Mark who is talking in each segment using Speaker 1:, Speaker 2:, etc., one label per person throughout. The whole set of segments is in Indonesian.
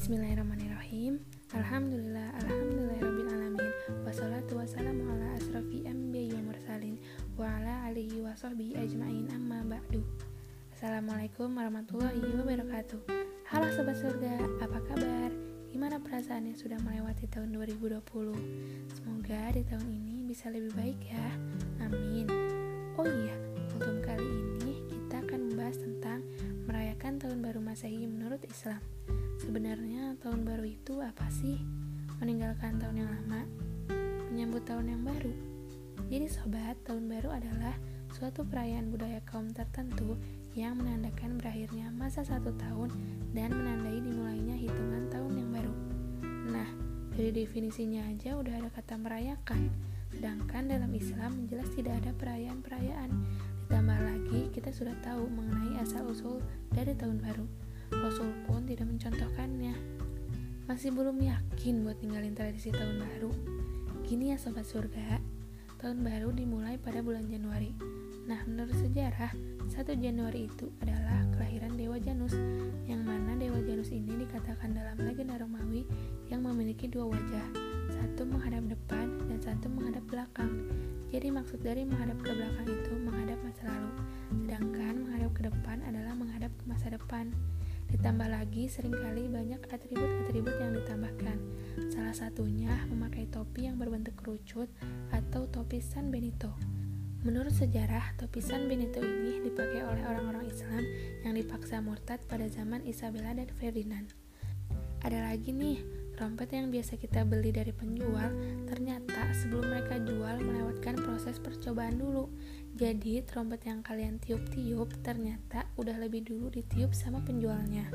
Speaker 1: Bismillahirrahmanirrahim. Alhamdulillah Alhamdulillahirrahmanirrahim Wassalatu wassalamu ala asrafi anbiya wa mursalin Wa ala alihi wa ajma'in. Amma ba'du. Assalamualaikum warahmatullahi wabarakatuh. Halo Sobat Surga, apa kabar? Gimana perasaannya sudah melewati tahun 2020? Semoga di tahun ini bisa lebih baik ya. Amin. Oh iya, untuk kali ini kita akan membahas tentang merayakan tahun baru masehi menurut Islam. Sebenarnya tahun baru itu apa sih? Meninggalkan tahun yang lama? Menyambut tahun yang baru? Jadi sobat, tahun baru adalah suatu perayaan budaya kaum tertentu yang menandakan berakhirnya masa satu tahun dan menandai dimulainya hitungan tahun yang baru. Nah, dari definisinya aja udah ada kata merayakan. Sedangkan dalam Islam jelas tidak ada perayaan-perayaan. Ditambah lagi, kita sudah tahu mengenai asal-usul dari tahun baru. Rasul pun tidak mencontohkannya. Masih belum yakin buat tinggalin tradisi tahun baru? Gini ya sobat surga, Tahun baru dimulai pada bulan Januari. Nah, menurut sejarah, 1 Januari itu adalah kelahiran Dewa Janus, yang mana Dewa Janus ini dikatakan dalam legenda Romawi yang memiliki dua wajah, satu menghadap depan dan satu menghadap belakang. Jadi maksud dari menghadap ke belakang itu menghadap masa lalu, sedangkan menghadap ke depan adalah menghadap ke masa depan. Ditambah lagi sering kali banyak atribut-atribut yang ditambahkan. Salah satunya memakai topi yang berbentuk kerucut atau topi San Benito. Menurut sejarah, topi San Benito ini dipakai oleh orang-orang Islam yang dipaksa murtad pada zaman Isabella dan Ferdinand. Ada lagi nih, trompet yang biasa kita beli dari penjual, ternyata sebelum mereka jual melewatkan proses percobaan dulu. Jadi, trompet yang kalian tiup-tiup ternyata udah lebih dulu ditiup sama penjualnya.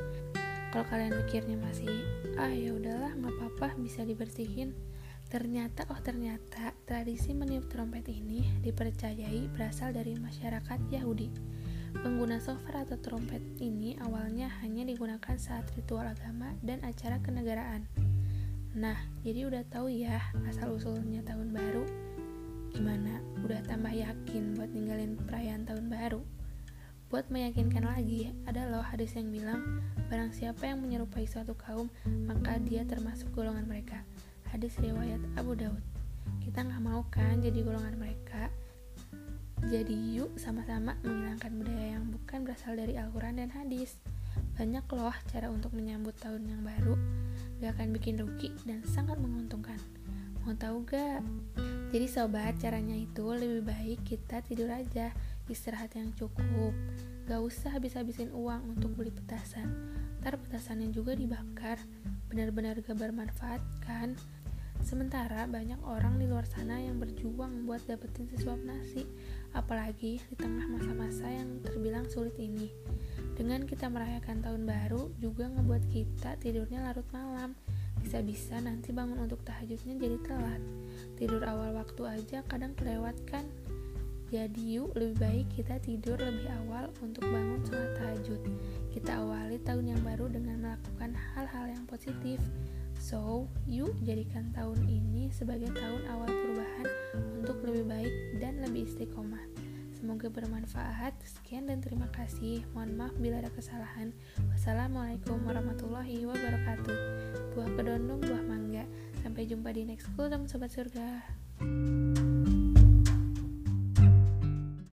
Speaker 1: Kalau kalian mikirnya masih, ah ya udahlah nggak apa-apa bisa dibersihin, Ternyata, oh ternyata, tradisi meniup trompet ini dipercayai berasal dari masyarakat Yahudi. Pengguna shofar atau trompet ini awalnya hanya digunakan saat ritual agama dan acara kenegaraan. Nah, jadi udah tahu ya asal-usulnya tahun baru. Gimana? Udah tambah yakin buat ninggalin perayaan tahun baru? Buat meyakinkan lagi, ada loh hadis yang bilang, barang siapa yang menyerupai suatu kaum, maka dia termasuk golongan mereka hadis riwayat Abu Daud. Kita nggak mau kan jadi golongan mereka. Jadi yuk sama-sama menghilangkan budaya yang bukan berasal dari Al-Quran dan hadis. Banyak loh cara untuk menyambut tahun yang baru. Gak akan bikin rugi dan sangat menguntungkan. Mau tahu gak? Jadi sobat, caranya itu lebih baik kita tidur aja, istirahat yang cukup. Gak usah habis-habisin uang untuk beli petasan. Ntar petasannya juga dibakar. Benar-benar gak bermanfaat kan? Sementara banyak orang di luar sana yang berjuang buat dapetin sesuap nasi, apalagi di tengah masa-masa yang terbilang sulit ini. Dengan kita merayakan tahun baru juga ngebuat kita tidurnya larut malam. Bisa-bisa nanti bangun untuk tahajudnya jadi telat. Tidur awal waktu aja kadang kelewat kan? Jadi yuk lebih baik kita tidur lebih awal untuk bangun sholat tahajud. Kita awali tahun yang baru dengan melakukan hal-hal yang positif So, yuk jadikan tahun ini sebagai tahun awal perubahan untuk lebih baik dan lebih istiqomah. Semoga bermanfaat. Sekian dan terima kasih. Mohon maaf bila ada kesalahan. Wassalamualaikum warahmatullahi wabarakatuh. Buah kedondong, buah mangga. Sampai jumpa di next school, teman sobat surga.